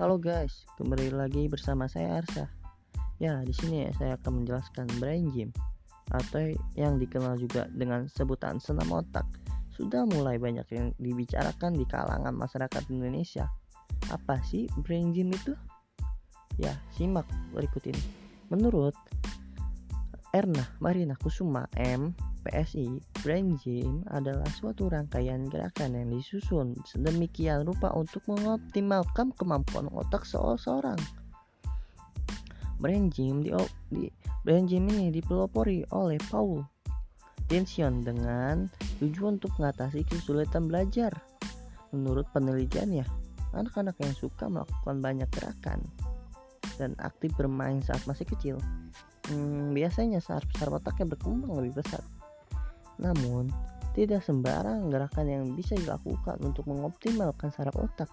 Halo guys, kembali lagi bersama saya Arsa. Ya, di sini saya akan menjelaskan brain gym atau yang dikenal juga dengan sebutan senam otak. Sudah mulai banyak yang dibicarakan di kalangan masyarakat Indonesia. Apa sih brain gym itu? Ya, simak berikut ini. Menurut Erna Marina Kusuma M PSI, brain gym adalah suatu rangkaian gerakan yang disusun sedemikian rupa untuk mengoptimalkan kemampuan otak seseorang. Brain gym di, di brain gym ini dipelopori oleh Paul Tension dengan tujuan untuk mengatasi kesulitan belajar. Menurut penelitiannya, anak-anak yang suka melakukan banyak gerakan dan aktif bermain saat masih kecil hmm, biasanya saraf-saraf otaknya berkembang lebih besar namun, tidak sembarang gerakan yang bisa dilakukan untuk mengoptimalkan saraf otak.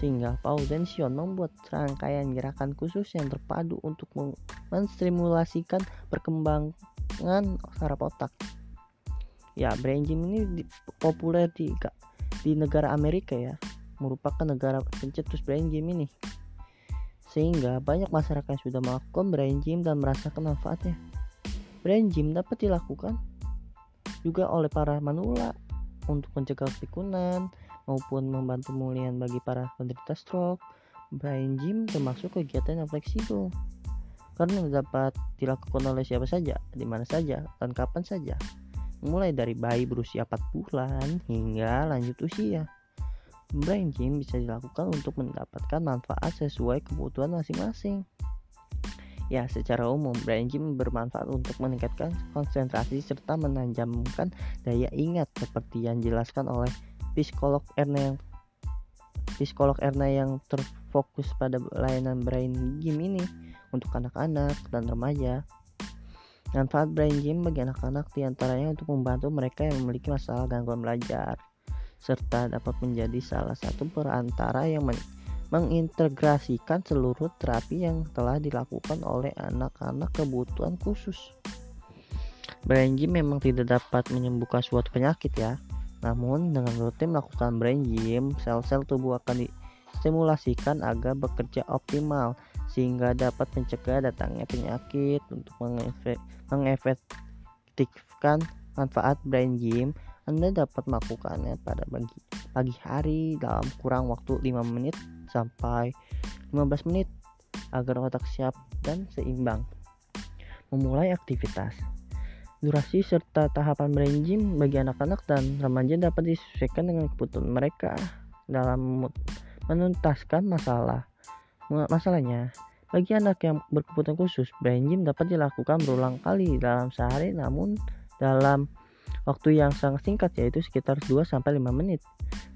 Sehingga Paul Dension membuat rangkaian gerakan khusus yang terpadu untuk menstimulasikan perkembangan saraf otak. Ya, brain gym ini di, populer di di negara Amerika ya, merupakan negara pencetus brain gym ini. Sehingga banyak masyarakat yang sudah melakukan brain gym dan merasakan manfaatnya. Brain gym dapat dilakukan juga oleh para manula untuk mencegah pikunan maupun membantu pemulihan bagi para penderita stroke. Brain gym termasuk kegiatan yang fleksibel karena dapat dilakukan oleh siapa saja, di mana saja, dan kapan saja. Mulai dari bayi berusia 4 bulan hingga lanjut usia. Brain gym bisa dilakukan untuk mendapatkan manfaat sesuai kebutuhan masing-masing. Ya, secara umum, brain gym bermanfaat untuk meningkatkan konsentrasi serta menanjamkan daya ingat seperti yang dijelaskan oleh psikolog Erna yang psikolog Erna yang terfokus pada layanan brain gym ini untuk anak-anak dan remaja. Manfaat brain gym bagi anak-anak di antaranya untuk membantu mereka yang memiliki masalah gangguan belajar, serta dapat menjadi salah satu perantara yang mengintegrasikan seluruh terapi yang telah dilakukan oleh anak-anak kebutuhan khusus. Brain gym memang tidak dapat menyembuhkan suatu penyakit ya. Namun dengan rutin melakukan brain gym, sel-sel tubuh akan distimulasikan agar bekerja optimal sehingga dapat mencegah datangnya penyakit untuk mengefektifkan manfaat brain gym anda dapat melakukannya pada pagi, pagi hari dalam kurang waktu 5 menit sampai 15 menit agar otak siap dan seimbang. Memulai aktivitas. Durasi serta tahapan brain gym bagi anak-anak dan remaja dapat disesuaikan dengan kebutuhan mereka dalam menuntaskan masalah. Masalahnya, bagi anak yang berkebutuhan khusus, brain gym dapat dilakukan berulang kali dalam sehari namun dalam Waktu yang sangat singkat yaitu sekitar 2-5 menit.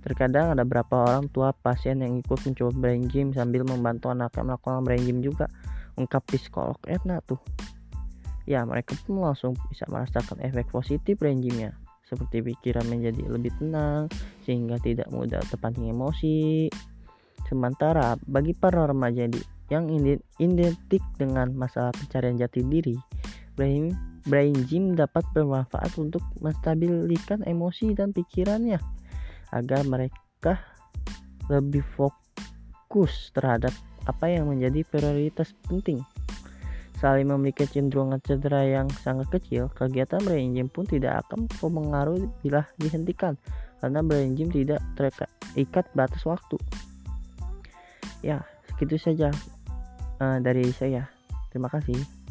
Terkadang ada beberapa orang tua pasien yang ikut mencoba brain gym sambil membantu anaknya melakukan brain gym juga. Ungkap psikolog Edna tuh. Ya, mereka pun langsung bisa merasakan efek positif brain gymnya. Seperti pikiran menjadi lebih tenang, sehingga tidak mudah terpancing emosi. Sementara bagi para remaja yang identik dengan masalah pencarian jati diri, brain Brain gym dapat bermanfaat untuk menstabilkan emosi dan pikirannya agar mereka lebih fokus terhadap apa yang menjadi prioritas penting. Saling memiliki cenderungan cedera yang sangat kecil, kegiatan brain gym pun tidak akan mempengaruhi bila dihentikan karena brain gym tidak terikat batas waktu. Ya, segitu saja uh, dari saya. Terima kasih.